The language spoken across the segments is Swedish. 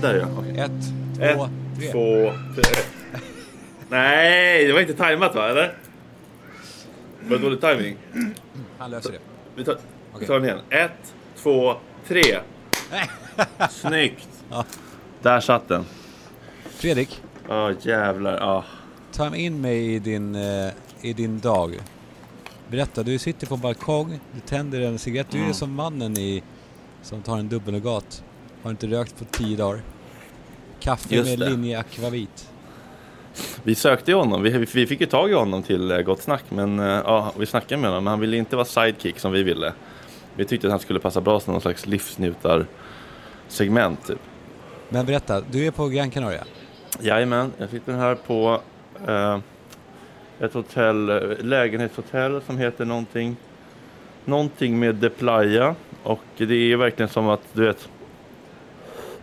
där ja. Okej. Ett, två, Ett, tre. två, tre. Nej, det var inte tajmat va, eller? Var det dålig timing? Han löser det. Vi tar, vi tar den igen. Ett, två, tre. Snyggt! Ja. Där satt den. Fredrik, Ja, jävlar. Ja. ta in mig i din, eh, i din dag. Berätta, du sitter på en balkong, du tänder en cigarett. Du Mm. är som mannen i, som tar en dubbelnougat. Har inte rökt på tio dagar. Kaffe Just med det. linje akvavit. Vi sökte ju honom. Vi, vi fick ju tag i honom till eh, Gott Snack. Men eh, ja, vi snackade med honom. Men han ville inte vara sidekick som vi ville. Vi tyckte att han skulle passa bra som någon slags livsnjutar-segment. Typ. Men berätta, du är på Gran Canaria. Jajamän, jag sitter här på eh, ett hotell, eh, lägenhetshotell som heter någonting, någonting med The Playa. Och det är verkligen som att, du vet,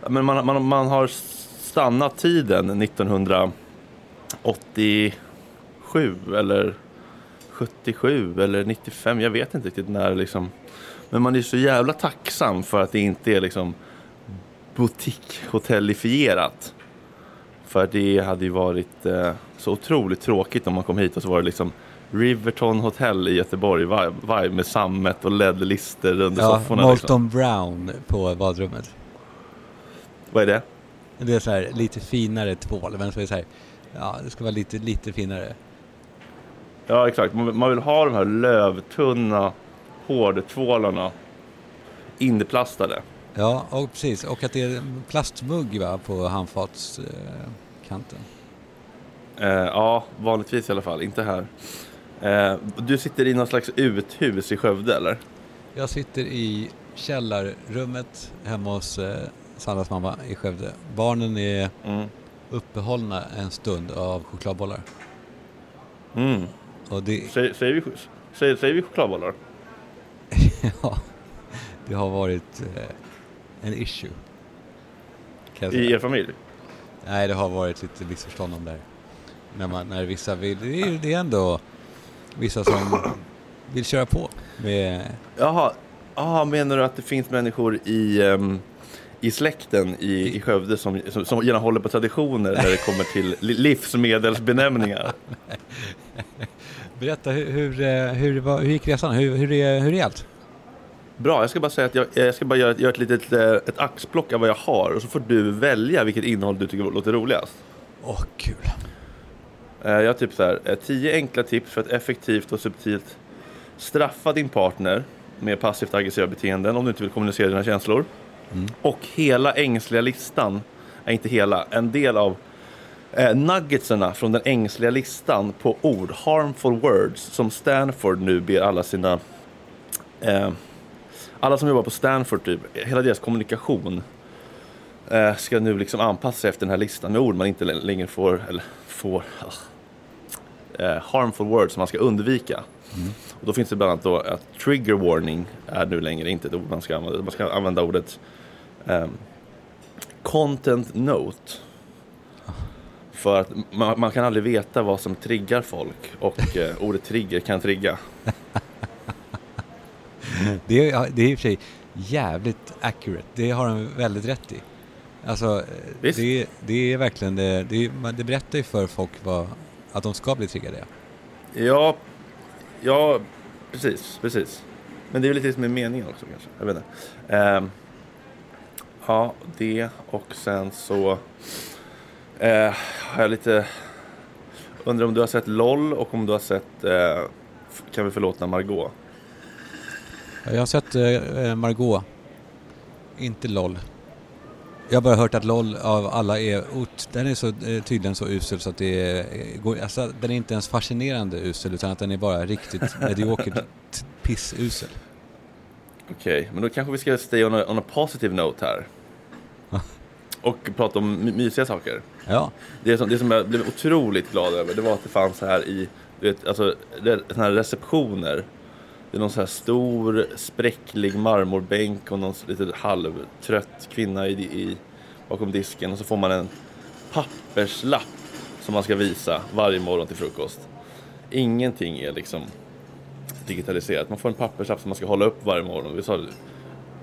men man, man, man har stannat tiden 1987 eller 77 eller 95, jag vet inte riktigt när liksom. Men man är så jävla tacksam för att det inte är liksom boutique-hotellifierat. För det hade ju varit eh, så otroligt tråkigt om man kom hit och så var det liksom Riverton Hotel i Göteborg, vibe, vibe med sammet och LED-lister under Ja, sofforna. Molton Liksom. Brown på badrummet. Vad är det? Det är så här lite finare tvål, men så är det så här, ja det ska vara lite, lite finare. Ja, exakt. Man, vill ha de här lövtunna hårdtvålarna inplastade. Ja, och precis. Och att det är plastmugg va, på handfatskanten. Kanten. Eh, ja, vanligtvis i alla fall. Inte här. Eh, du sitter i någon slags uthus i Skövde, eller? jag sitter i källarrummet hemma hos eh, Sannas mamma i Skövde. Barnen är Mm. uppehållna en stund av chokladbollar. Mm. Och det, Säger, säger, vi, säger, säger vi chokladbollar? ja, det har varit eh, en issue. I er familj? Nej, det har varit lite missförstånd om det här. När, man, när vissa vill, det är, det är ändå vissa som vill köra på med, Jaha, Aha, menar du att det finns människor i, ehm, i släkten i, i Skövde som, som, som gärna håller på traditioner när det kommer till li- livsmedelsbenämningar? Berätta, hur, hur, eh, hur, vad- hur gick resan? Hur, hur, är, hur är allt? Bra, jag ska bara säga att jag, jag ska bara göra, göra ett litet eh, ett axplock av vad jag har och så får du välja vilket innehåll du tycker låter roligast. Åh, kul. Eh, Jag har typ så här, tio enkla tips för att effektivt och subtilt straffa din partner med passivt aggressiva beteenden om du inte vill kommunicera dina känslor. Och hela ängsliga listan, är inte hela, en del av eh, nuggetsarna från den ängsliga listan på ord, harmful words, som Stanford nu ber alla sina eh, alla som jobbar på Stanford, typ, hela deras kommunikation eh, ska nu liksom anpassa sig efter den här listan med ord man inte längre får, eller får, ah, eh, harmful words som man ska undvika. Mm. Och då finns det bland annat då att trigger warning är nu längre inte ett ord man ska använda. Man ska använda ordet ehm, content note. För att man, man kan aldrig veta vad som triggar folk och eh, ordet trigger kan trigga. Det är, det är i och för sig jävligt accurate. Det har de väldigt rätt i. Alltså, eh, det, det är verkligen det, det, det berättar ju för folk vad, att de ska bli triggade. Ja, ja, precis, precis. Men det är väl lite det som är meningen också kanske. Jag vet inte. Eh, ja, det och sen så eh, har jag lite... Undrar om du har sett LOL och om du har sett eh, Kan vi förlåta Margot? Jag har sett eh, eh Margot, inte LOL. Jag har bara hört att LOL av alla är, ot- den är så, eh, tydligen så usel så att det är, eh, går, alltså, den är inte ens fascinerande usel utan att den är bara riktigt mediokert pissusel. Okej, men då kanske vi ska stay on a, on a positive note här. Och prata om my- mysiga saker. Ja, Det som, det som jag blev otroligt glad över det var att det fanns så här i du vet, alltså, såna här receptioner. Det är någon så här stor spräcklig marmorbänk och någon lite halvtrött kvinna i, i, bakom disken och så får man en papperslapp som man ska visa varje morgon till frukost. Ingenting är liksom digitaliserat. Man får en papperslapp som man ska hålla upp varje morgon. Vi sa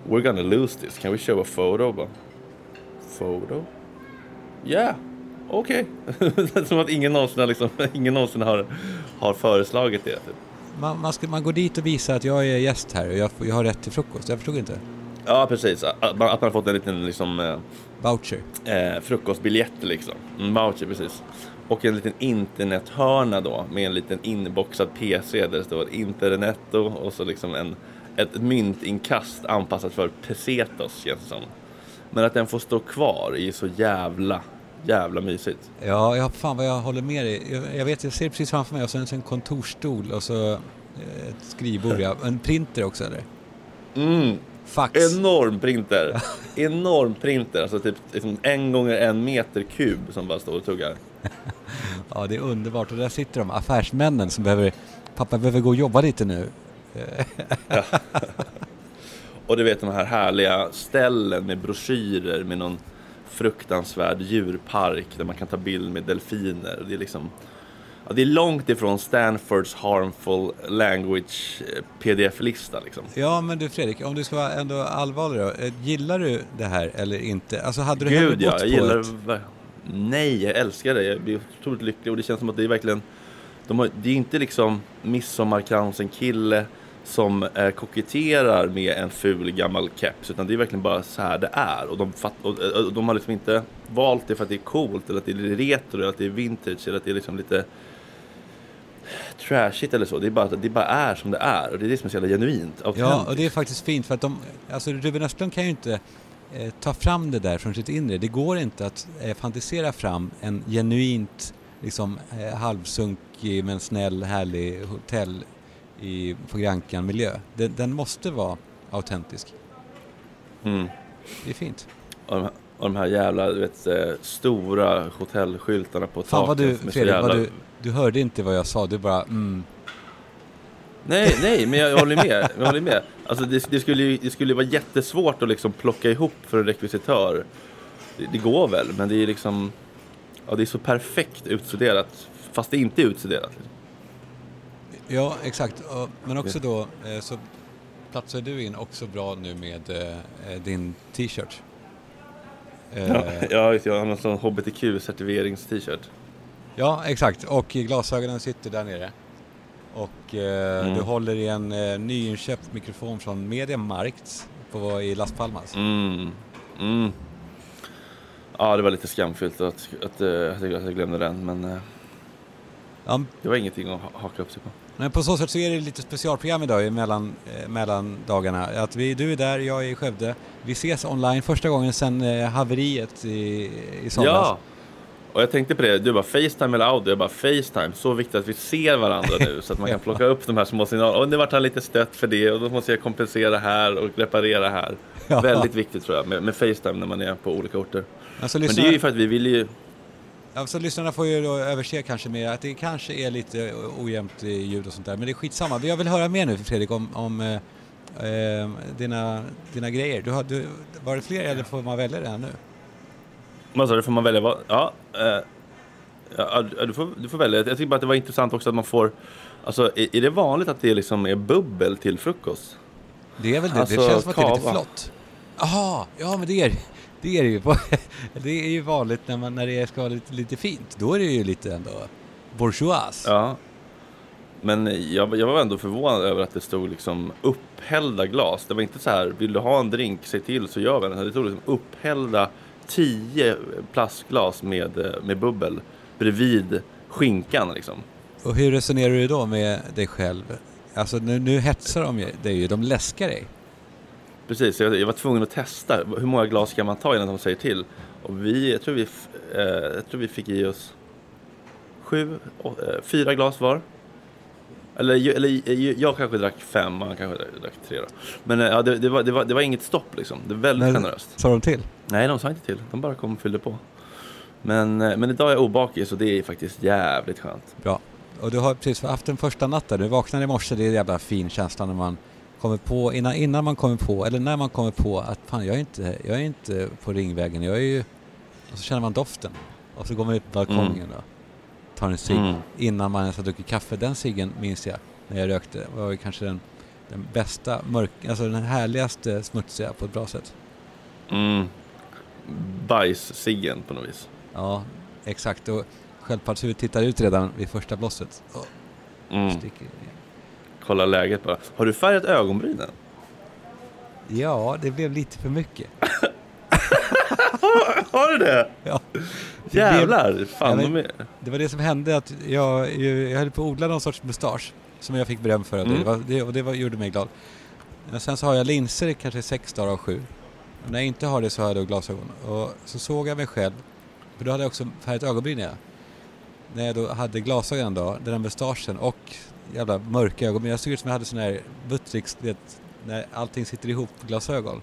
We're gonna lose this. Can we show a photo? Bara, Photo? Yeah, okej. Som att ingen någonsin har, liksom, ingen någonsin har, har föreslagit det. Typ man, man, ska, man går dit och visar att jag är gäst här och jag, jag har rätt till frukost. Jag förstod inte. Ja, precis. Att man, att man fått en liten liksom, eh, Voucher. eh, frukostbiljett liksom. Voucher precis. Och en liten internethörna då med en liten inboxad PC där det står internetto och så liksom en, ett myntinkast anpassat för pesetos känns det som. Men att den får stå kvar är så jävla, jävla mysigt. Ja, ja, fan vad jag håller med dig. Jag, jag vet, jag ser precis framför mig och sen en kontorsstol och så eh, ett skrivbord, ja. En printer också eller? Mm, Fax. enorm printer. enorm printer, alltså typ liksom en gånger en meter kub som bara står och tuggar. Ja, det är underbart. Och där sitter de, affärsmännen som behöver, pappa behöver gå och jobba lite nu. Och du vet de här härliga ställen med broschyrer med någon fruktansvärd djurpark där man kan ta bild med delfiner. Det är liksom ja, det är långt ifrån Stanfords harmful language eh, pdf-lista liksom. Ja, men du Fredrik, om du ska vara ändå allvarlig då. eh, Gillar du det här eller inte? Alltså hade du hellre Gud ja, bott jag gillar ett... Nej, jag älskar det. Jag blir otroligt lycklig och det känns som att det är verkligen de har, Det är inte liksom midsommarkransen kille som eh, koketterar med en ful gammal keps utan det är verkligen bara så här det är och de, fatt, och, och, och de har liksom inte valt det för att det är coolt eller att det är retro eller att det är vintage eller att det är liksom lite trashigt eller så. Det är bara det bara är som det är och det är det som är så jävla genuint. Ja, och autentiskt. det är faktiskt fint för att de, alltså Ruben Östlund kan ju inte eh, ta fram det där från sitt inre. Det går inte att eh, fantisera fram en genuint liksom eh, halvsunkig men snäll härlig hotell i, på Grankan miljö. Den, den måste vara autentisk. Mm. Det är fint. Och de, här- och de här jävla du vet, eh, stora hotellskyltarna på Fan vad taket. du, som är så Fredrik, vad jävla- du, du hörde inte vad jag sa. Du bara mm. Nej, nej, men jag, jag håller med. Jag håller med. Alltså, det, det, skulle ju, det skulle vara jättesvårt att liksom plocka ihop för en rekvisitör. Det, det går väl, men det är liksom... Ja, det är så perfekt utstuderat. Fast det inte är utstuderat. Liksom. Ja, exakt. Men också då eh, så platsar du in också bra nu med eh, din t-shirt. Eh, Ja, jag har någon sån HBTQ-certifierings-t-shirt. Ja, exakt. Och glasögonen sitter där nere. Och eh, Mm. du håller i en eh, nyinköpt mikrofon från Mediamarkt på, i Las Palmas. Mm. Mm. Ja, det var lite skamfyllt att, att, eh, att jag att jag glömde den, men eh, det var ingenting att ha- haka upp sig på. Men på så sätt så är det lite specialprogram idag mellan, eh, mellan dagarna. Att vi, du är där, jag är i Skövde. Vi ses online första gången sedan eh, haveriet i, i somras. Ja! Och jag tänkte på det, du bara Facetime eller audio? Jag bara Facetime, så viktigt att vi ser varandra nu så att man kan plocka upp de här små signalerna. Och nu vart han lite stött för det och då måste jag kompensera här och reparera här. Ja. Väldigt viktigt tror jag med, med Facetime när man är på olika orter. Alltså, Men det är ju för att vi vill ju... alltså, lyssnarna får ju då överse kanske med att det kanske är lite ojämnt ljud och sånt där. Men det är skitsamma. Jag vill höra mer nu Fredrik om, om eh, eh, dina, dina grejer. Du har, du, var det fler eller får man välja det här nu? Vad sa du, får man välja vad? Ja, eh, ja du, får, du får välja. Jag tycker bara att det var intressant också att man får... Alltså är, är det vanligt att det liksom är bubbel till frukost? Det är väl det, Alltså, det känns som att det är lite flott. Jaha, ja men det är det. Är det ju. Det är ju vanligt när, man, när det ska vara lite, lite fint. Då är det ju lite ändå bourgeois. Ja. Men jag, jag var ändå förvånad över att det stod liksom upphällda glas. Det var inte så här, vill du ha en drink, säg till så gör vi den. Det stod liksom upphällda tio plastglas med, med bubbel bredvid skinkan liksom. Och hur resonerar du då med dig själv? Alltså nu, nu hetsar de dig ju, de läskar dig. Precis, jag, jag var tvungen att testa. Hur många glas kan man ta innan de säger till? Och vi, jag tror vi, eh, jag tror vi fick i oss sju, å, eh, fyra glas var. Eller, eller ju- jag kanske drack fem och han kanske drack- tre då. Men eh, ja, det, det, var, det, var, det var inget stopp liksom. Det var väldigt Men- generöst. Sa de till? Nej, de sa inte till. De bara kom och fyllde på. Men, eh, men idag är jag obakis och det är faktiskt jävligt skönt. Bra. Och du har precis haft en första natt där. Du vaknade i morse, det är en jävla fin känsla när man kommer på, innan, innan man kommer på, eller när man kommer på att fan jag är inte, jag är inte på Ringvägen, jag är ju... Och så känner man doften. Och så går man ut på balkongen då. Tar en cigg Mm. innan man ens har druckit kaffe. Den ciggen minns jag när jag rökte. var ju kanske den, den bästa, mörk, alltså den härligaste smutsiga på ett bra sätt. Mm. Bajs-ciggen på något vis. Ja, exakt. Och sköldpaddshuvudet tittar ut redan vid första blåset. Och Mm. sticker. Kolla läget bara. Har du färgat ögonbrynen? Ja, det blev lite för mycket. Har du det? Ja. Det Jävlar! Fan, Ja, men- är... Det var det som hände att jag, jag höll på att odla någon sorts mustasch som jag fick beröm för och det, Mm. var, det, och det var, gjorde mig glad. Men sen så har jag linser kanske sex dagar av sju. Och när jag inte har det så har jag då glasögon. Och så såg jag mig själv, för då hade jag också färgat ögonbryn ja. När jag då hade glasögon då, den här mustaschen och jävla mörka ögonbryn. Jag såg ut som jag hade sån här Buttricks, vet, när allting sitter ihop glasögon.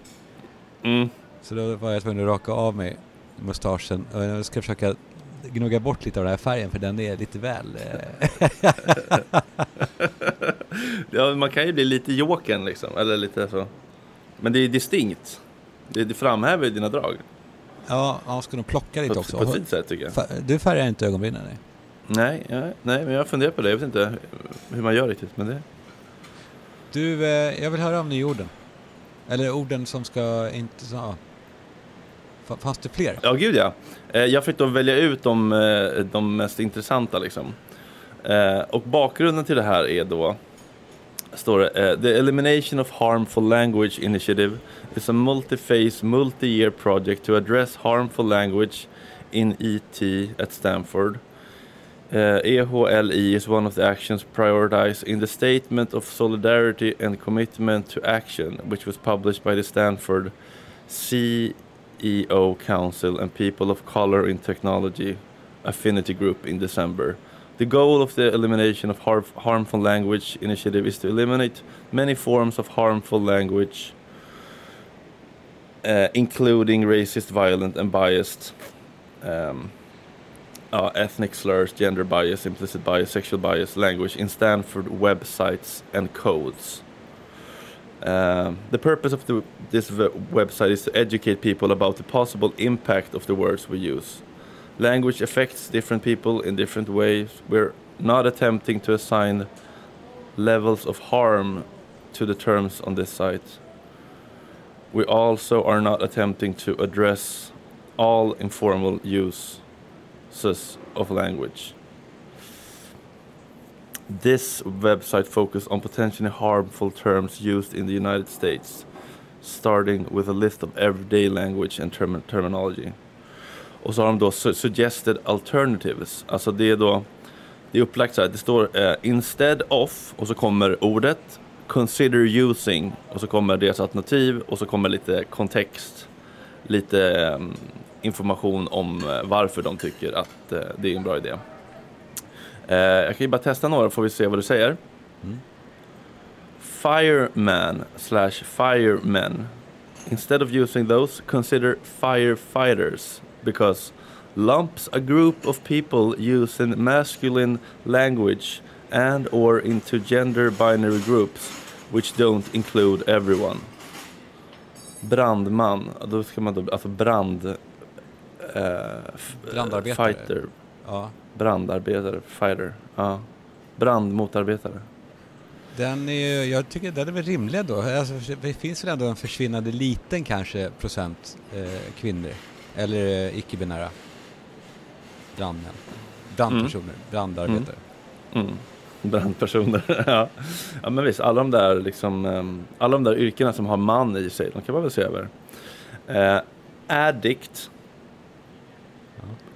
Mm. Så då var jag tvungen att raka av mig mustaschen och jag ska försöka gnugga bort lite av den här färgen för den är lite väl... eh, Ja, man kan ju bli lite jokern liksom. Eller lite så. Men det är distinkt. Det, det framhäver ju dina drag. ja, man ska nog plocka lite På, också. på ett fint sätt tycker jag. Du färgar inte ögonbrynen? Nej. Nej, nej, nej, men jag funderar på det. Jag vet inte hur man gör riktigt. Men det... Du, eh, jag vill höra om nyorden. Eller orden som ska inte... Ja. Fa- Fanns det fler? Ja, gud ja. Eh, Jag fick då välja ut de, eh, de mest intressanta liksom. Eh, Och bakgrunden till det här är då står det eh, The Elimination of Harmful Language Initiative is a multi-phase, multi-year project to address harmful language in ET at Stanford. Uh, EHLE is one of the actions prioritized in the Statement of Solidarity and Commitment to Action, which was published by the Stanford CEO Council and People of Color in Technology Affinity Group in December. The goal of the Elimination of har- Harmful Language initiative is to eliminate many forms of harmful language, uh, including racist, violent, and biased. Um, uh, ethnic slurs, gender bias, implicit bias, sexual bias, language in Stanford websites and codes. Um, the purpose of the, this website is to educate people about the possible impact of the words we use. Language affects different people in different ways. We're not attempting to assign levels of harm to the terms on this site. We also are not attempting to address all informal uses of language. This website focuses on potentially harmful terms used in the United States, starting with a list of everyday language and term terminology. Och så har de då su suggested alternatives. Alltså det är då, det är upplagt så här, det står eh, instead of och så kommer ordet, consider using och så kommer deras alternativ och så kommer lite kontext, lite um, information om eh, varför de tycker att eh, det är en bra idé. Eh, jag kan ju bara testa några får vi se vad du säger. Fireman slash firemen. Instead of using those, consider firefighters because lumps a group of people using masculine language and or into gender binary groups which don't include everyone. Brandman, då ska man då, alltså brand... Eh, Brandarbetare. Fighter. Ja. Brandarbetare, fighter. Ja. Brandmotarbetare. Den är, jag tycker den är väl rimlig då. Alltså, det finns väl ändå en försvinnande liten kanske procent eh, kvinnor. Eller eh, icke-binära brandmän. Brandpersoner, brandarbetare. Mm. Brandpersoner. ja. ja, men visst. Alla de där liksom, ehm, alla de där yrkena som har man i sig, de kan man väl se över. Eh, addict.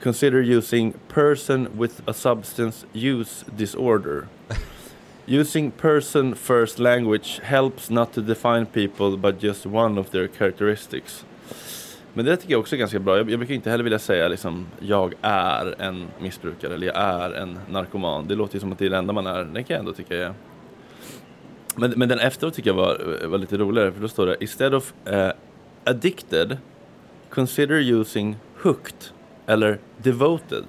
Consider using person with a substance use disorder. Using person first language helps not to define people but just one of their characteristics. Men det tycker jag också är ganska bra. Jag, jag brukar inte heller vilja säga liksom, jag är en missbrukare eller jag är en narkoman. Det låter ju som att det är det enda man är. Det kan jag ändå tycka är. Men, men den efteråt tycker jag var, var lite roligare för då står det Instead of uh, addicted consider using hooked eller devoted.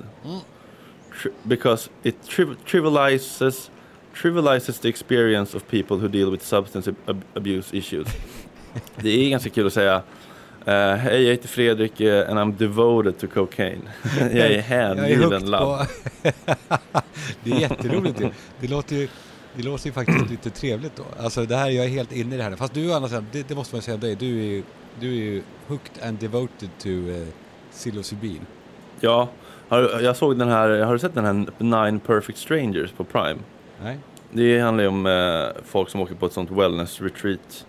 Tri- because it tri- trivializes trivializes the experience of people who deal with substance ab- abuse issues. Det är ganska kul att säga eh, Hej, jag heter Fredrik eh, and I'm devoted to cocaine. jag är hängiven på... det är jätteroligt ju. Det låter ju, det låter ju faktiskt lite trevligt då. Alltså det här, jag är helt inne i det här. Fast du sidan, det, det måste man säga om dig, du är ju, du är ju hooked and devoted to uh, psilocybin. Ja, har, jag såg den här, har du sett den här Nine Perfect Strangers på Prime? Nej? Det handlar ju om eh, folk som åker på ett sånt wellness retreat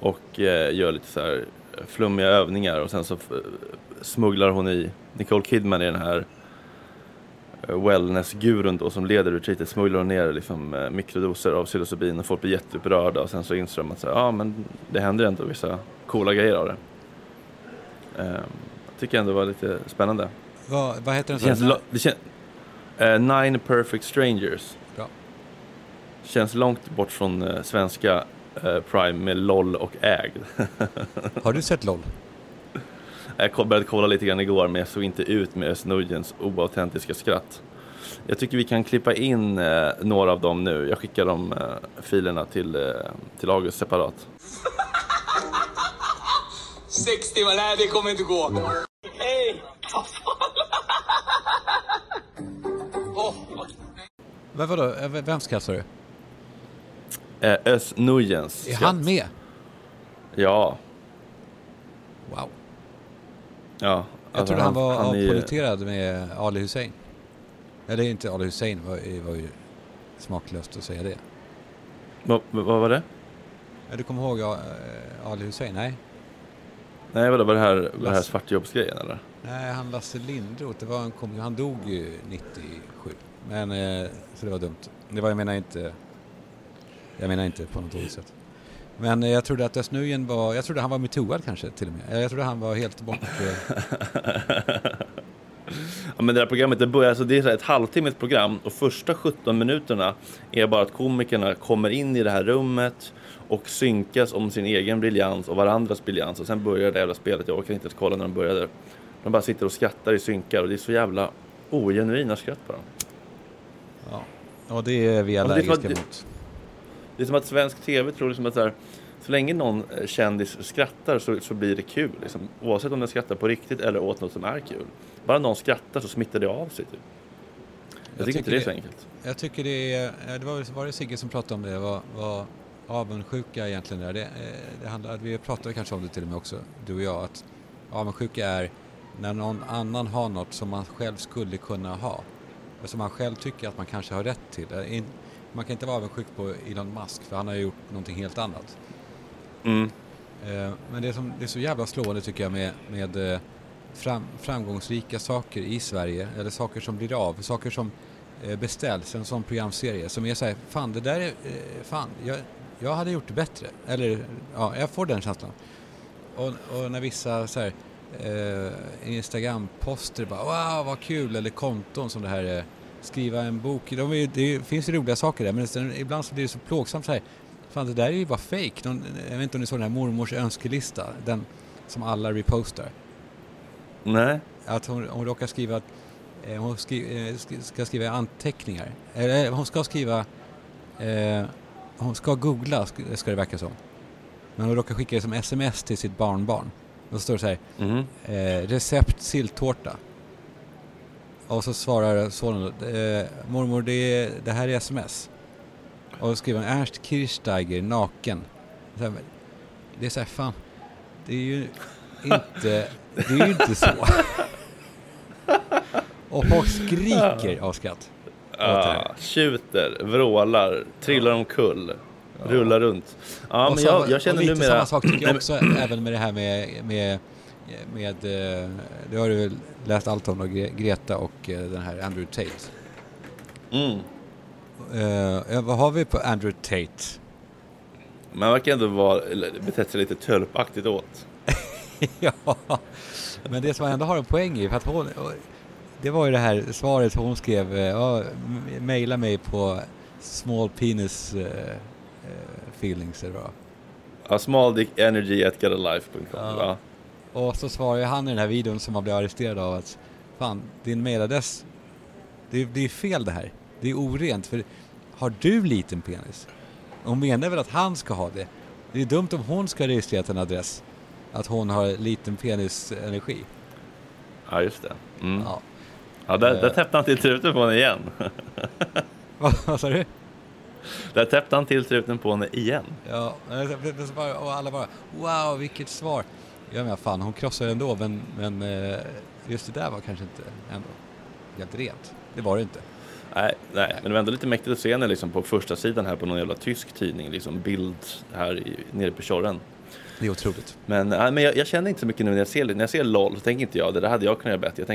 och eh, gör lite så här flummiga övningar och sen så smugglar hon i Nicole Kidman i den här eh, wellness-gurun då som leder retreatet smugglar hon ner liksom, eh, mikrodoser av psilocybin och folk blir jätteupprörda och sen så inser de att ja men det händer ändå vissa coola grejer av det. Eh, jag tycker ändå det var lite spännande. Vad, vad heter den? Det känns, det kän- eh, Nine Perfect Strangers. Bra. Känns långt bort från eh, svenska eh, Prime med LOL och ägd. Har du sett LOL? Jag började kolla lite grann igår men jag såg inte ut med Özz oautentiska skratt. Jag tycker vi kan klippa in eh, några av dem nu. Jag skickar de eh, filerna till, eh, till August separat. 60 va? Nej, det kommer inte gå. Hej! Men vadå, Eh, v- vem skratt sa du? Eh, Özz Nujdens Är han med? Ja. Wow. ja. Jag Alltså, trodde han var är ju- avpoliterad med Ali Hussein. Eller inte Ali Hussein, var, var ju smaklöst att säga det. Vad, var det? Ja, Du kommer ihåg eh, Ali Hussein? Nej? Nej, vadå, var det här, var det här Lasse. svartjobbsgrejen eller? Nej, han Lasse Lindroth, det var en komiker. Han dog ju 97. Men, eh, så det var dumt. Det var, jag menar inte, jag menar inte på något dåligt sätt. Men eh, jag trodde att Özz Nujen var, jag trodde han var metooad kanske till och med. Eh, jag trodde han var helt bort. Eh. Ja, men det här programmet det börjar, alltså det är ett halvtimmes program och första 17 minuterna är bara att komikerna kommer in i det här rummet och synkas om sin egen briljans och varandras briljans och sen börjar det jävla spelet. Jag orkar inte ens kolla när de började. De bara sitter och skrattar i synkar och det är så jävla ogenuina skratt på dem ja. Och det är vi det är allergiska att- mot. Det är som att svensk tv tror liksom att så, här, så länge någon eh, kändis skrattar så, så blir det kul. Liksom. Oavsett om den skrattar på riktigt eller åt något som är kul. Bara någon skrattar så smittar det av sig. Typ. Jag, tycker inte det är så enkelt. Jag tycker det är, det var, var det Sigge som pratade om det, vad, vad avundsjuka egentligen är. Det, eh, det handlar, vi pratade kanske om det till och med också, du och jag, att avundsjuka är när någon annan har något som man själv skulle kunna ha. Och Som man själv tycker att man kanske har rätt till. Eh, Man kan inte vara avundsjuk på Elon Musk för han har ju gjort någonting helt annat. Mm. Eh, Men det, som, det är så jävla slående tycker jag med, med eh, fram, framgångsrika saker i Sverige, eller saker som blir av, saker som beställs, en sån programserie som är så här, fan det där är, fan, jag, jag hade gjort det bättre. Eller, ja, jag får den känslan. Och, och när vissa så här, eh, Instagram-poster bara wow vad kul, eller konton som det här eh, skriva en bok, de är, det finns ju roliga saker där men sen, ibland så blir det så plågsamt så här, fan det där är ju bara fake. Någon, jag vet inte om ni såg den här mormors önskelista, den som alla repostar. Nej. Att hon, hon råkar skriva att eh, hon skri, eh, sk- ska skriva anteckningar. Eller eh, hon ska skriva, eh, hon ska googla sk- ska det verka som. Men hon råkar skicka det som sms till sitt barnbarn. Så står det så här, Mhm. eh, recept silltårta. Och så svarar sonen, eh, mormor det, det här är sms. Och då skriver han Ernst Kirchsteiger naken. Så här, det är så här, fan, det är ju inte, det är ju inte så. Och folk skriker av skratt. Ja, tjuter, vrålar, trillar omkull, rullar runt. Ja, Och men jag, jag känner numera... samma sak tycker jag också, även med det här med, med, med eh, det har du väl läst allt om då, Gre- Greta och eh, den här Andrew Tate. Mm. Ja, vad har vi på Andrew Tate? Man verkar ändå vara, betett sig lite tölpaktigt åt. ja, men det som ändå har en poäng i, för att hon, det var ju det här svaret hon skrev, ja, mejla mig på small eh, eh, feelings eller vad. Ja, smalldickenergy at getalife.com. Ja. Ja. Och så svarar ju han i den här videon som man blev arresterad av att fan, din mailadress, det, det är fel det här. Det är orent, för har du liten penis? Hon menar väl att han ska ha det? Det är dumt om hon ska registrera en adress, att hon har liten penisenergi. ja, just det. Mm. Ja. Ja, där, Eh. där täppte han till truten på henne igen. Vad sa du? Där täppte han till truten på henne igen. Ja, och alla bara wow vilket svar. Ja men fan hon krossar ändå men, men eh, just det där var kanske inte ändå helt rent. Det var det inte. Nej, nej, men det var ändå lite mäktigt att se henne liksom på första sidan här på någon jävla tysk tidning, liksom bild här i, nere på Tjorren. Det är otroligt. Men, nej, men jag, jag känner inte så mycket nu när jag ser, när jag ser LOL så tänker inte jag det där hade jag kunnat göra bättre.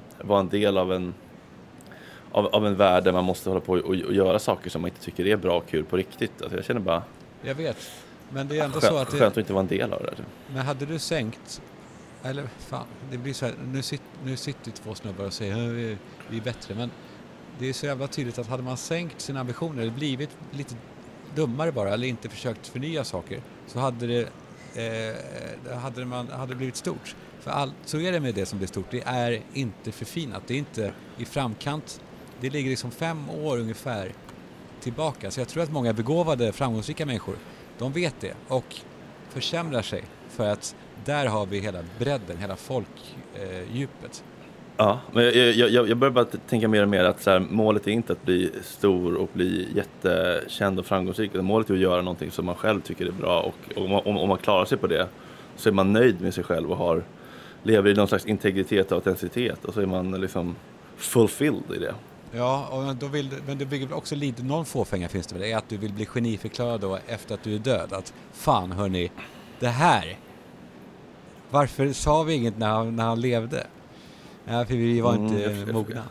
vara en del av en av, av en värld där man måste hålla på och, och göra saker som man inte tycker är bra och kul på riktigt. Alltså jag känner bara Jag vet. Men det är ändå skönt, så att skönt det, att inte vara en del av det. där. Men hade du sänkt, eller fan, det blir så här, nu, sit, nu sitter två snubbar och säger "Ja, vi, vi är bättre, men det är så jävla tydligt att hade man sänkt sina ambitioner, blivit lite dummare bara, eller inte försökt förnya saker, så hade det, eh, hade man, hade det blivit stort. För all, så är det med det som blir stort, det är inte förfinat, det är inte i framkant, det ligger liksom fem år ungefär tillbaka. Så jag tror att många begåvade, framgångsrika människor, de vet det och försämrar sig för att där har vi hela bredden, hela folkdjupet. Ja, men jag, jag, jag, börjar bara tänka mer och mer att så här, målet är inte att bli stor och bli jättekänd och framgångsrik. Målet är att göra någonting som man själv tycker är bra och om om, om man klarar sig på det så är man nöjd med sig själv och har, lever i någon slags integritet och autenticitet och så är man liksom fulfilled i det. Ja, och då vill, men det bygger väl också lite, någon fåfänga finns det väl, är att du vill bli geniförklarad då efter att du är död. Att fan hörni, det här, varför sa vi inget när han, när han levde? Ja, för vi var Mm, inte jag förstår. mogna.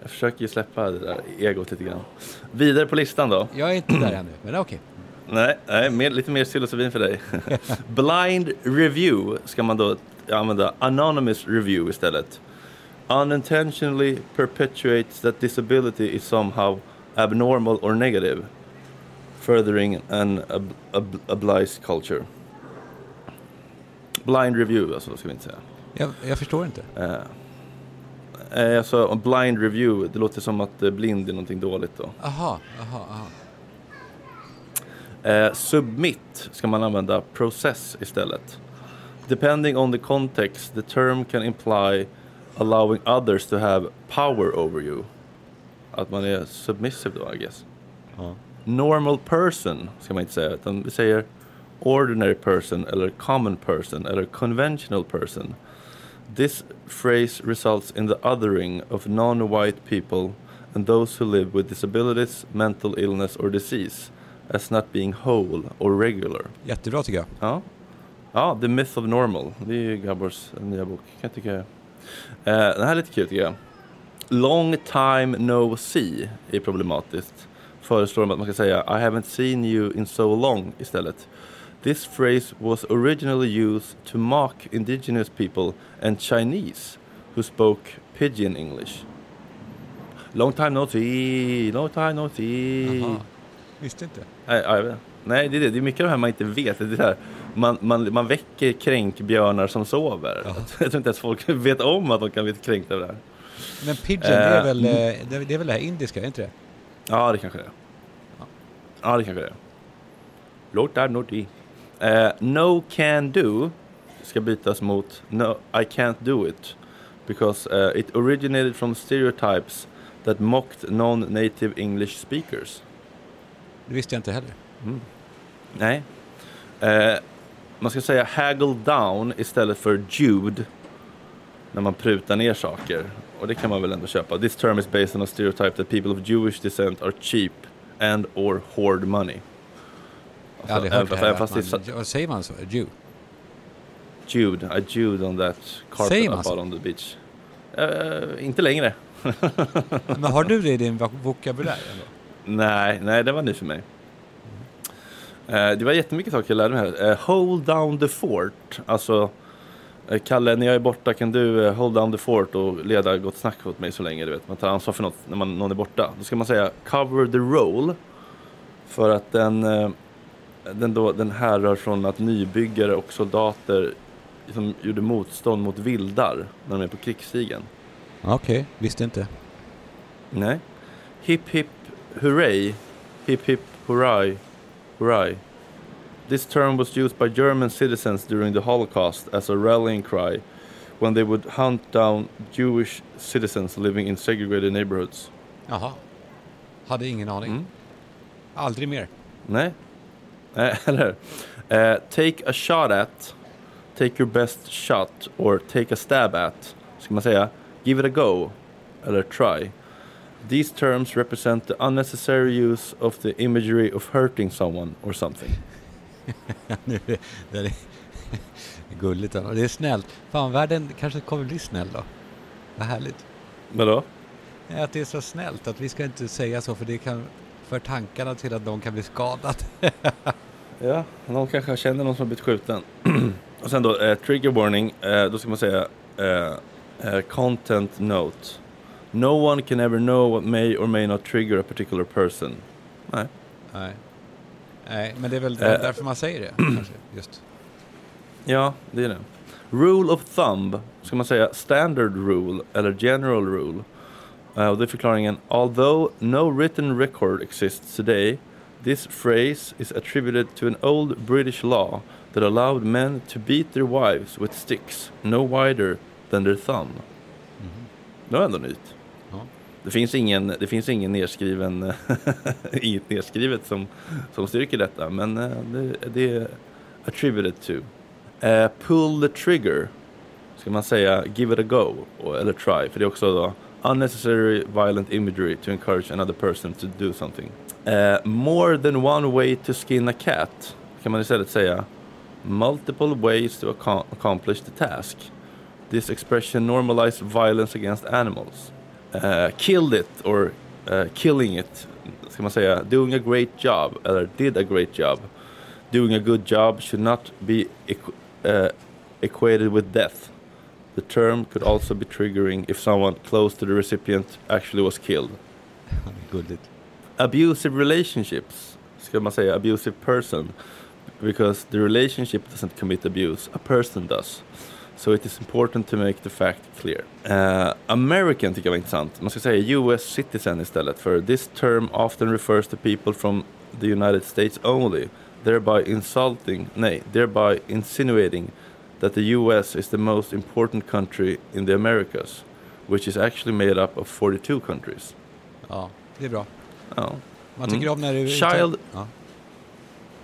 Jag försöker ju släppa det där egot lite grann. Vidare på listan då. Jag är inte där ännu, men okej. Nej, nej mer, lite mer psilocybin för dig. Blind review ska man då använda anonymous review istället. Unintentionally perpetuates that disability is somehow abnormal or negative. Furthering an ob ob obliged culture. Blind review, alltså, ska vi inte säga. Jag, jag förstår inte. Eh, alltså, blind review, det låter som att eh, blind är någonting dåligt då. Aha, aha, aha. Eh, submit ska man använda process istället. Depending on the context, the term can imply allowing others to have power over you. Att man är submissive då, I guess. Ja. Normal person ska man inte säga, utan vi säger ordinary person eller common person eller conventional person. This phrase results in the othering of non-white people and those who live with disabilities, mental illness or disease as not being whole or regular. Jättebra tycker jag. Ja, ja The Myth of Normal. Det är ju Gabbors nya bok. Kan jag tycka. Eh, den här är lite kul tycker jag. Long time no see är problematiskt. Föreslår de att man ska säga I haven't seen you in so long istället. This phrase was originally used to mock indigenous people and Chinese who spoke pidgin English. Long time no see, long time no see. Jaha. Visste inte. Nej, ja, jag vet. Nej, det är det. Det är mycket av det här man inte vet. Det är det här. Man, man, man väcker kränkbjörnar som sover. Ja. Jag tror inte ens folk vet om att de kan bli kränkta av det här. Men pigeon, det är Eh, väl, eh, det är, det är väl det här indiska, är inte det? Ja, det kanske det är. Ja, det kanske det är. Låt där noti. Eh, no can do ska bytas mot no, I can't do it. Because eh, it originated from stereotypes that mocked non-native English speakers. Det visste jag inte heller. Nej. Eh, man ska säga haggle down istället för Jude när man prutar ner saker. Och det kan man väl ändå köpa. This term is based on a stereotype that people of Jewish descent are cheap and or hoard money. Jag har aldrig även hört det här. fast man, säger man så? Jew? Jude, I Jude on that carpet Säger man så? on the beach. Eh, inte längre. Men har du det i din vok- vokabulär? Nej, nej, det var ny för mig. Eh, det var jättemycket saker jag lärde mig här. Eh, hold down the fort. Alltså, eh, Kalle, när jag är borta kan du hold down the fort och leda gott snack åt mig så länge. Du vet. Man tar ansvar för något när man, någon är borta. Då ska man säga cover the role. För att den, den, då, den härrör från att nybyggare och soldater som gjorde motstånd mot vildar när de är på krigsstigen. Okej, visste inte. Nej. Hip hip hooray. Hip hip hooray. Hooray. This term was used by German citizens during the Holocaust as a rallying cry when they would hunt down Jewish citizens living in segregated neighborhoods. Jaha. Hade ingen aning. Mm. Aldrig mer. Nej. Nej, eller? Eh, take a shot at, take your best shot or take a stab at. Ska man säga give it a go eller try. These terms represent the unnecessary use of the imagery of hurting someone or something. Det, är gulligt. Och det är snällt. Fan, världen kanske kommer bli snäll då. Vad härligt. Vadå? Att det är så snällt att vi ska inte säga så för det kan för tankarna till att någon kan bli skadad. Ja, någon kanske känner någon som har blivit skjuten. och sen då, eh, trigger warning, eh, då ska man säga eh, eh, content note. No one can ever know what may or may not trigger a particular person. Nej. Nej. Nej, men det är väl Eh. därför man säger det. kanske, just. Ja, det är det. Rule of thumb, ska man säga standard rule eller general rule? Eh, och det är förklaringen. Although no written record exists today, this phrase is attributed to an old British law that allowed men to beat their wives with sticks no wider than their thumb. Det var ändå nytt. Det finns ingen, det finns ingen nedskriven, inget nedskrivet som, som styrker detta, men eh, det, det är attributed to. Uh, pull the trigger, ska man säga give it a go, eller try, för det är också då unnecessary violent imagery to encourage another person to do something. Uh, more than one way to skin a cat, kan man istället säga multiple ways to accomplish the task. This expression normalizes violence against animals. Uh, killed it or uh, killing it, ska man säga, doing a great job eller did a great job. Doing a good job should not be equ- uh, equated with death. The term could also be triggering if someone close to the recipient actually was killed. Gulligt. Abusive relationships, ska man säga, abusive person. because the relationship doesn't commit abuse, a person does. So it is important to make the fact clear. Uh, American tycker jag var intressant. Man ska säga US citizen istället för this term often refers to people from the United States only, thereby insulting, nej, thereby insinuating that the US is the most important country in the Americas, which is actually made up of 42 countries. Ja, det är bra. Ja. Man tycker Mm. om när det... Child- Ja.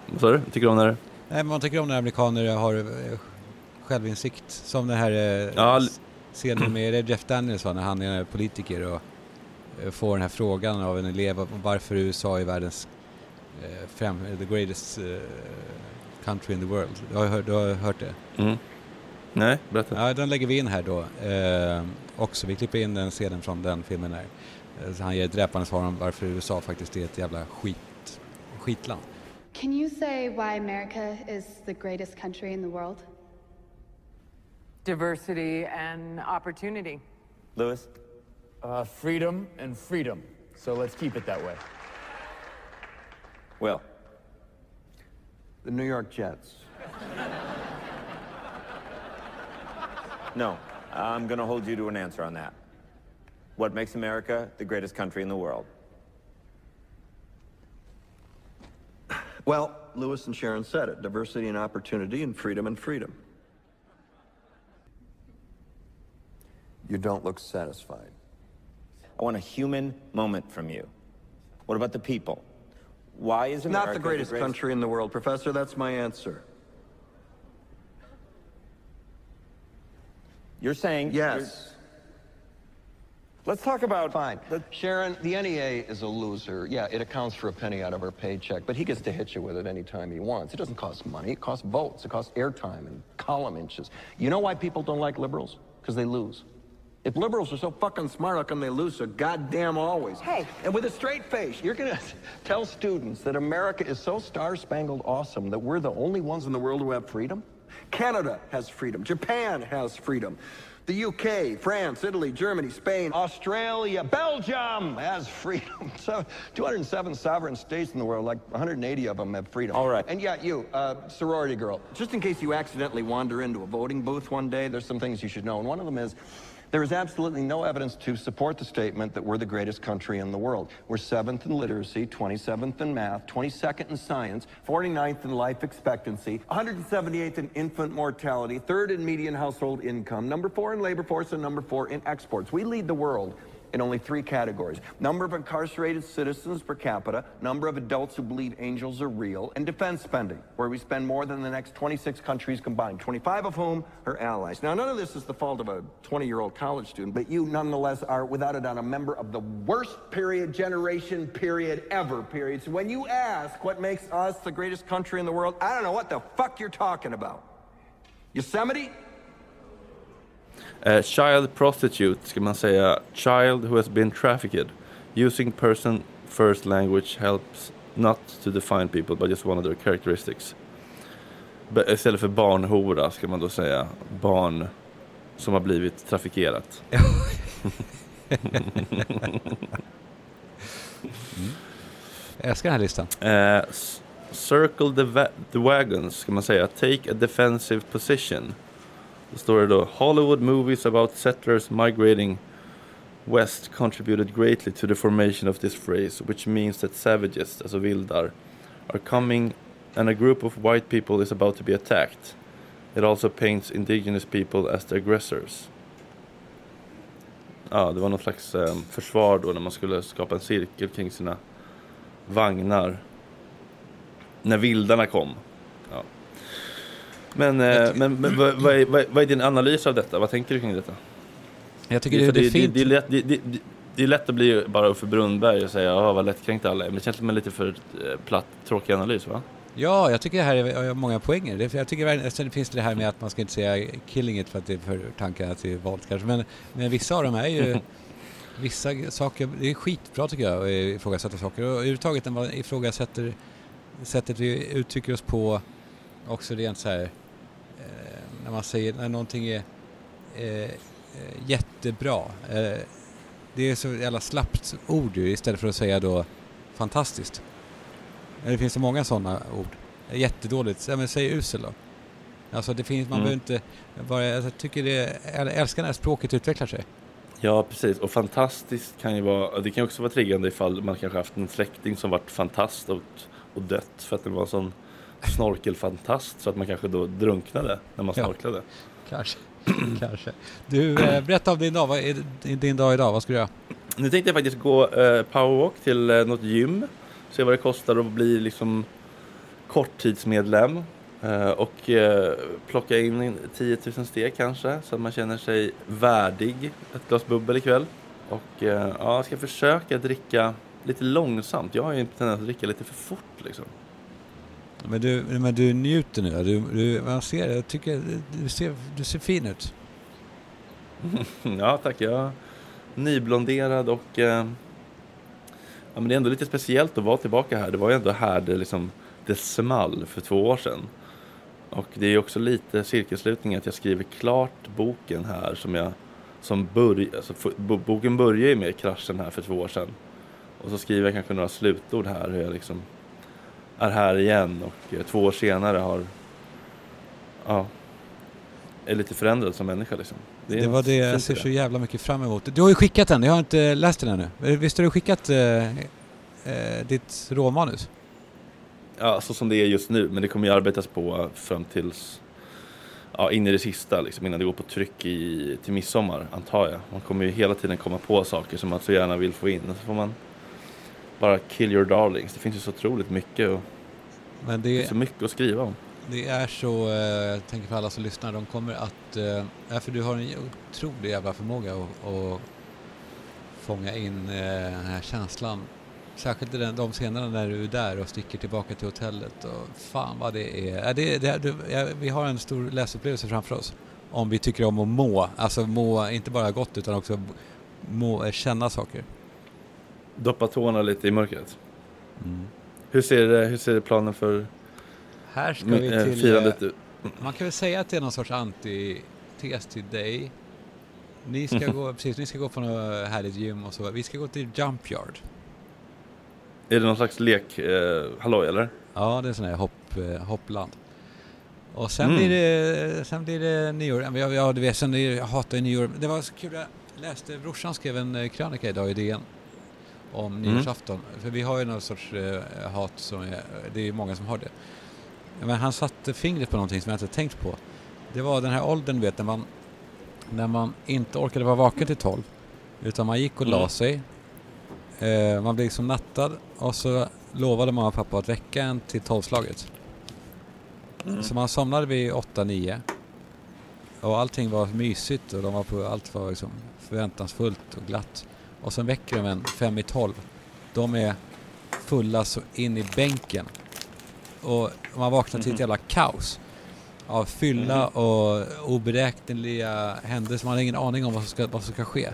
Vad sa du? Tycker om när det? Nej, men man tycker om när amerikaner har eh, självinsikt. Som den här eh, Ja, scenen med det Jeff Danielson när han är politiker och eh, får den här frågan av en elev om varför USA är världens eh, fram, the greatest country in the world. Du har, du har hört det? Mm. Nej, berätta. Ja, den lägger vi in här då eh, också. Vi klipper in den scenen från den filmen så han ger ett dräpande svar om varför USA faktiskt är ett jävla skit, skitland. Can you say why America is the greatest country in the world? Diversity and opportunity. Lewis? Uh, freedom and freedom. So let's keep it that way. Will? The New York Jets. No, I'm going to hold you to an answer on that. What makes America the greatest country in the world? Well, Lewis and Sharon said it diversity and opportunity, and freedom and freedom. You don't look satisfied. I want a human moment from you. What about the people? Why is America Not the greatest country in the world, Professor. That's my answer. You're saying Yes. Let's talk about. Fine. Sharon, the NEA is a loser. Yeah, it accounts for a penny out of her paycheck, but he gets to hit you with it anytime he wants. It doesn't cost money, it costs votes, it costs airtime and column inches. You know why people don't like liberals? Because they lose. If liberals are so fucking smart, how come they lose so goddamn always? Hey, and with a straight face, you're gonna tell students that America is so star-spangled awesome that we're the only ones in the world who have freedom? Canada has freedom. Japan has freedom. The UK, France, Italy, Germany, Spain, Australia, Belgium has freedom. So 207 sovereign states in the world, like 180 of them have freedom. All right. And yet you, uh, sorority girl, just in case you accidentally wander into a voting booth one day, there's some things you should know. And one of them is there is absolutely no evidence to support the statement that we're the greatest country in the world. We're seventh in literacy, 27th in math, 22nd in science, 49th in life expectancy, 178th in infant mortality, third in median household income, number four in labor force, and number four in exports. We lead the world in only three categories number of incarcerated citizens per capita, number of adults who believe angels are real, and defense spending, where we spend more than the next 26 countries combined, 25 of whom are allies. Now, none of this is the fault of a 20 year old college student, but you nonetheless are, without a doubt, a member of the worst period, generation, period, ever, period. So when you ask what makes us the greatest country in the world, I don't know what the fuck you're talking about. Yosemite? Eh, child prostitute ska man säga child who has been trafficked. Using person first language helps not to define people but just one of their characteristics. Be- istället för barnhora ska man då säga barn som har blivit trafikerat. Jag älskar den här listan. S- circle the, the wagons ska man säga. Take a defensive position. Då står det då Hollywood movies about settlers migrating west contributed greatly to the formation of this phrase which means that savages, alltså vildar, are coming and a group of white people is about to be attacked. It also paints indigenous people as the aggressors. Ja, det var någon slags eh, försvar då när man skulle skapa en cirkel kring sina vagnar när vildarna kom. Ja. Men, eh, men, men vad, vad, är, vad, är din analys av detta? Vad tänker du kring detta? Jag tycker För det, det är det, fint. det, är lätt, det, det, det- det är lätt att bli bara Uffe Brunnberg och säga ja, vad lättkränkt alla är. Men det känns som en lite för eh, platt, tråkig analys va? Ja, jag tycker det här är många poänger. Det, jag tycker sen finns det det här med att man ska inte säga killing it för att det är för tankarna till våld kanske. Men, men vissa av dem är ju... vissa saker, det är skitbra tycker jag att ifrågasätta saker. Och överhuvudtaget när man ifrågasätter sättet vi uttrycker oss på också rent så här när man säger när någonting är eh, eh, jättebra. Eh, det är så jävla slappt ord ju istället för att säga då fantastiskt. Det finns så många sådana ord. jättedåligt. Ja, men säg usel då. Alltså det finns, man Mm. behöver inte vara, jag tycker det, jag älskar när språket utvecklar sig. Ja, precis. Och fantastiskt kan ju vara, det kan ju också vara triggande ifall man kanske haft en släkting som varit fantast och, och dött för att det var en sån snorkelfantast så att man kanske då drunknade när man Ja. snorklade. Kanske. Kanske. Du, eh, berätta om din dag. Vad är din dag idag? Vad ska du göra? Nu tänkte jag faktiskt gå eh, powerwalk till eh, något gym. Se vad det kostar att bli liksom korttidsmedlem. Och plocka in in 10 000 steg kanske. Så att man känner sig värdig ett glas bubbel ikväll. Och ja, jag ska försöka dricka lite långsamt. Jag har ju en tendens att dricka lite för fort liksom. Men du, men du njuter nu. Du, du, jag ser, jag tycker du ser, du ser fin ut. ja, tack. Jag är nyblonderad och eh, ja, men det är ändå lite speciellt att vara tillbaka här. Det var ju ändå här det, liksom, det small för två år sedan. Och det är ju också lite cirkelslutning att jag skriver klart boken här som jag som börj, alltså, boken börjar ju med kraschen här för två år sedan. Och så skriver jag kanske några slutord här hur jag liksom är här igen och eh, två år senare har ja, är lite förändrad som människa liksom. är Det var det jag ser så jävla mycket fram emot. Du har ju skickat den, jag har inte läst den ännu. Eh, Visst har du skickat eh, eh, ditt råmanus? Ja, så som det är just nu. Men det kommer ju arbetas på fram tills ja, in i det sista, liksom, innan det går på tryck i, till midsommar, antar jag. Man kommer ju hela tiden komma på saker som man så gärna vill få in. Så får man bara kill your darlings. Det finns ju så otroligt mycket, och, Men det det, är så mycket att skriva om. det är så, eh, jag tänker för alla som lyssnar, de kommer att... Ja, för du har en otrolig jävla förmåga att, att fånga in eh, den här känslan. Särskilt i den, de scenerna när du är där och sticker tillbaka till hotellet och fan vad det är. Det, det, ja, vi har en stor läsupplevelse framför oss. Om vi tycker om att må, alltså må inte bara gott utan också må, känna saker. Doppa tårna lite i mörkret. Mm. Hur, ser, hur ser planen för Här ska vi eh, till... firandet eh, ut? Man kan väl säga att det är någon sorts anti-tes till dig. Ni ska, gå, precis, ni ska gå på något härligt gym och så. Vi ska gå till Jumpyard. Är det någon slags lek, eh, halloj eller? Ja, det är sån här hopp, eh, hoppland. Och sen, Mm. blir det, sen blir det nyår. Jag- Ja, du vet, sen jag hatar ju nyår. Det var så kul, jag läste, brorsan skrev en eh, krönika idag i DN om Mm. nyårsafton. För vi har ju någon sorts eh, hat som är, det är många som har det. Men han satte fingret på någonting som jag inte tänkt på. Det var den här åldern, vet, när man, när man inte orkade vara vaken till 12. Utan man gick och la Mm. sig. Eh, man blev liksom nattad och så lovade mamma och pappa att väcka en till tolvslaget. Mm. Så man somnade vid 8-9. Och allting var mysigt och de var på, allt var liksom förväntansfullt och glatt. Och sen väcker de en fem i tolv. De är fulla så in i bänken. Och man vaknar till ett Mhm. jävla kaos. Av fylla och oberäkneliga händelser. Man har ingen aning om vad som ska, vad som ska ske.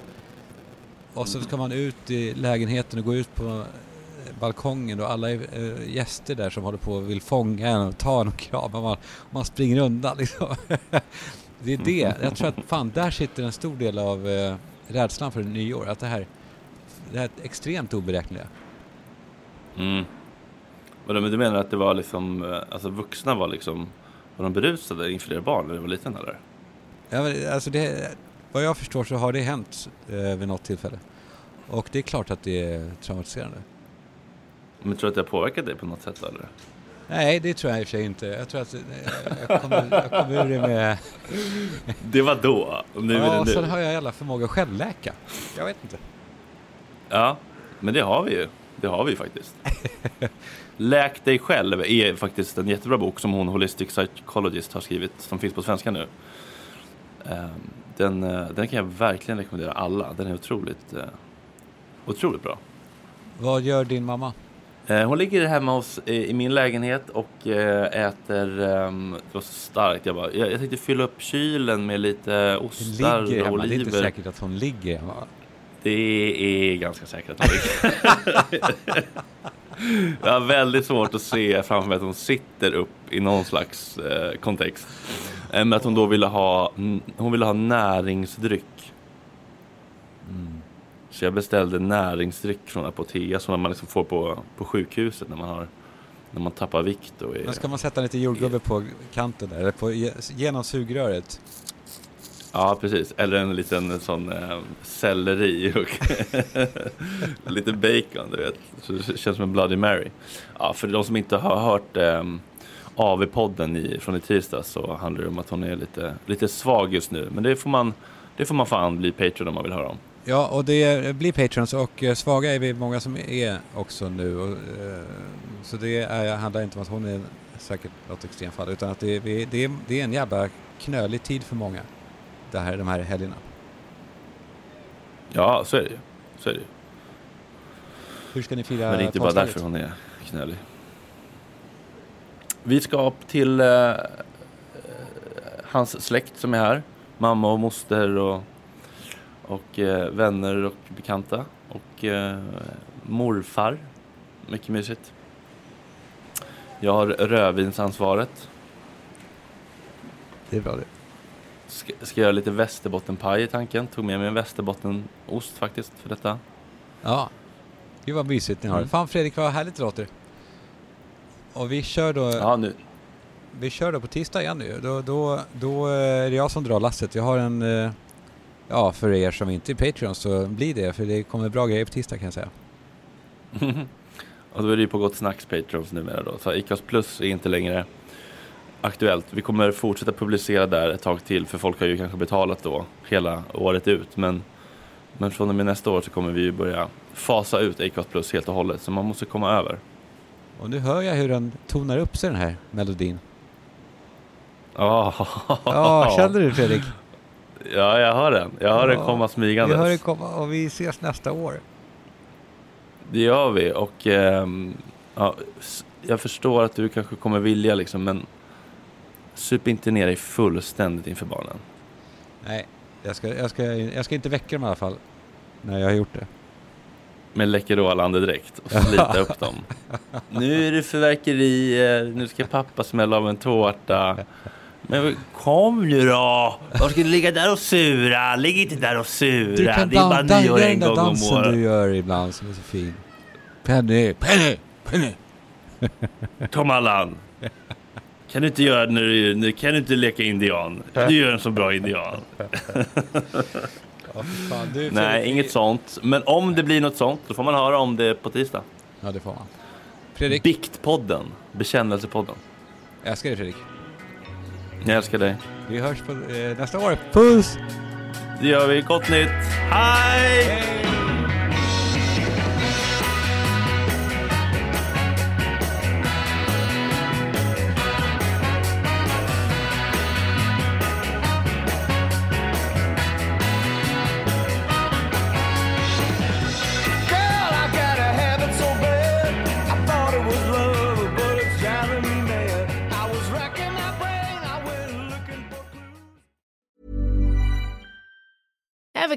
Och så ska man ut i lägenheten och gå ut på eh, balkongen och alla är eh, gäster där som håller på och vill fånga en och ta en och krama. Man, man springer undan liksom. Det är det. Jag tror att fan, där sitter en stor del av eh, rädslan för nyår. Att det här, det här är extremt oberäkneliga. Mm. Men du menar att det var liksom, eh, alltså vuxna var liksom, var de berusade inför era barn när du var liten eller? Ja, men, alltså det, vad jag förstår så har det hänt eh, vid något tillfälle. Och det är klart att det är traumatiserande. Men tror du att det har påverkat dig på något sätt eller? Nej, det tror jag i och för sig inte. Jag tror att eh, jag kommer, jag kommer ur det med... Det var då, nu ja, är det nu. sen har jag jävla förmåga att självläka. Jag vet inte. Ja, men det har vi ju. Det har vi ju faktiskt. Läk dig själv är faktiskt en jättebra bok som hon Holistic Psychologist har skrivit som finns på svenska nu. Ehm, Den, eh, den kan jag verkligen rekommendera alla. Den är otroligt, eh, otroligt bra. Vad gör din mamma? Eh, Hon ligger hemma hos, i min lägenhet och eh, äter, ehm, det var så starkt, jag, bara, jag, tänkte fylla upp kylen med lite ostar och oliver. Det är inte säkert att hon ligger hemma. Det är ganska säkert att hon ligger. Jag har väldigt svårt att se framför mig att hon sitter upp i någon slags eh, kontext. Men att hon då ville ha, mm, hon ville ha näringsdryck. Så jag beställde näringsdryck från Apotea som man liksom får på, på sjukhuset när man har när man tappar vikt. Och är... Men ska man sätta lite jordgubbe på kanten där, eller på, genom sugröret? Ja, precis. Eller en liten sån eh, selleri och lite bacon, du vet. Så det känns som en Bloody Mary. Ja, för de som inte har hört eh, AV-podden i, från i tisdags så handlar det om att hon är lite, lite svag just nu. Men det får man, det får man fan bli Patreon om man vill höra om. Ja, och det blir Patreons och eh, svaga är vi många som är också nu. Och, eh, så det är, handlar inte om att hon är säkert något extremfall utan att det, det, det, det är en jävla knölig tid för många. Det här, de här helgerna. Ja, så är det ju. Så är det ju. Hur ska ni fira Men det är inte bara därför hon är knölig. Vi ska till eh, hans släkt som är här. Mamma och moster och, och eh, vänner och bekanta. Och eh, morfar. Mycket mysigt. Jag har rödvinsansvaret. Det är bra det. Ska, ska göra lite västerbottenpaj i tanken. Tog med mig en västerbottenost faktiskt för detta. Ja, gud vad mysigt ni har. Mm. Fan Fredrik, vad härligt det låter. Och vi kör då... Ja, nu. Vi kör då på tisdag igen nu. Då, då, då är det jag som drar lasset. Jag har en... Ja, för er som inte är Patreon så blir det. För det kommer bra grejer på tisdag kan jag säga. Och då är det ju på Gott Snacks Patrons numera då. Så Acast Plus är inte längre aktuellt. Vi kommer fortsätta publicera där ett tag till för folk har ju kanske betalat då hela året ut. Men, men från och med nästa år så kommer vi ju börja fasa ut Acast Plus helt och hållet. Så man måste komma över. Och nu hör jag hur den tonar upp sig den här melodin. Ja, Ja, känner du Fredrik? Ja, jag hör den. Jag hör den komma Vi smygandes. hör det komma och vi ses nästa år. Det gör vi och ehm, ja, jag förstår att du kanske kommer vilja liksom men sup inte ner dig fullständigt inför barnen. Nej, jag ska, jag, ska, jag ska inte väcka dem i alla fall. När jag har gjort det. Med Läkerol-andedräkt och slita upp dem. Nu är det fyrverkerier, nu ska pappa smälla av en tårta. Men kom nu då! Varför ska du ligga där och sura? Ligg inte där och sura. Du kan det är bara nyår gör en gång om dansen året. du gör ibland som är så fin. Penny, Penny, Penny. Tom Allan. Kan du inte göra när du, nu kan du inte leka indian? Du gör en så bra indian. Ja, fan. Nej, inget sånt. Men om det blir något sånt, då får man höra om det på tisdag. Ja, det får man. Fredrik. Biktpodden, bekännelsepodden. Jag älskar dig Fredrik. Jag älskar dig. Vi hörs på, eh, nästa år. Puss! Det gör vi. Gott nytt. Hej! Girl,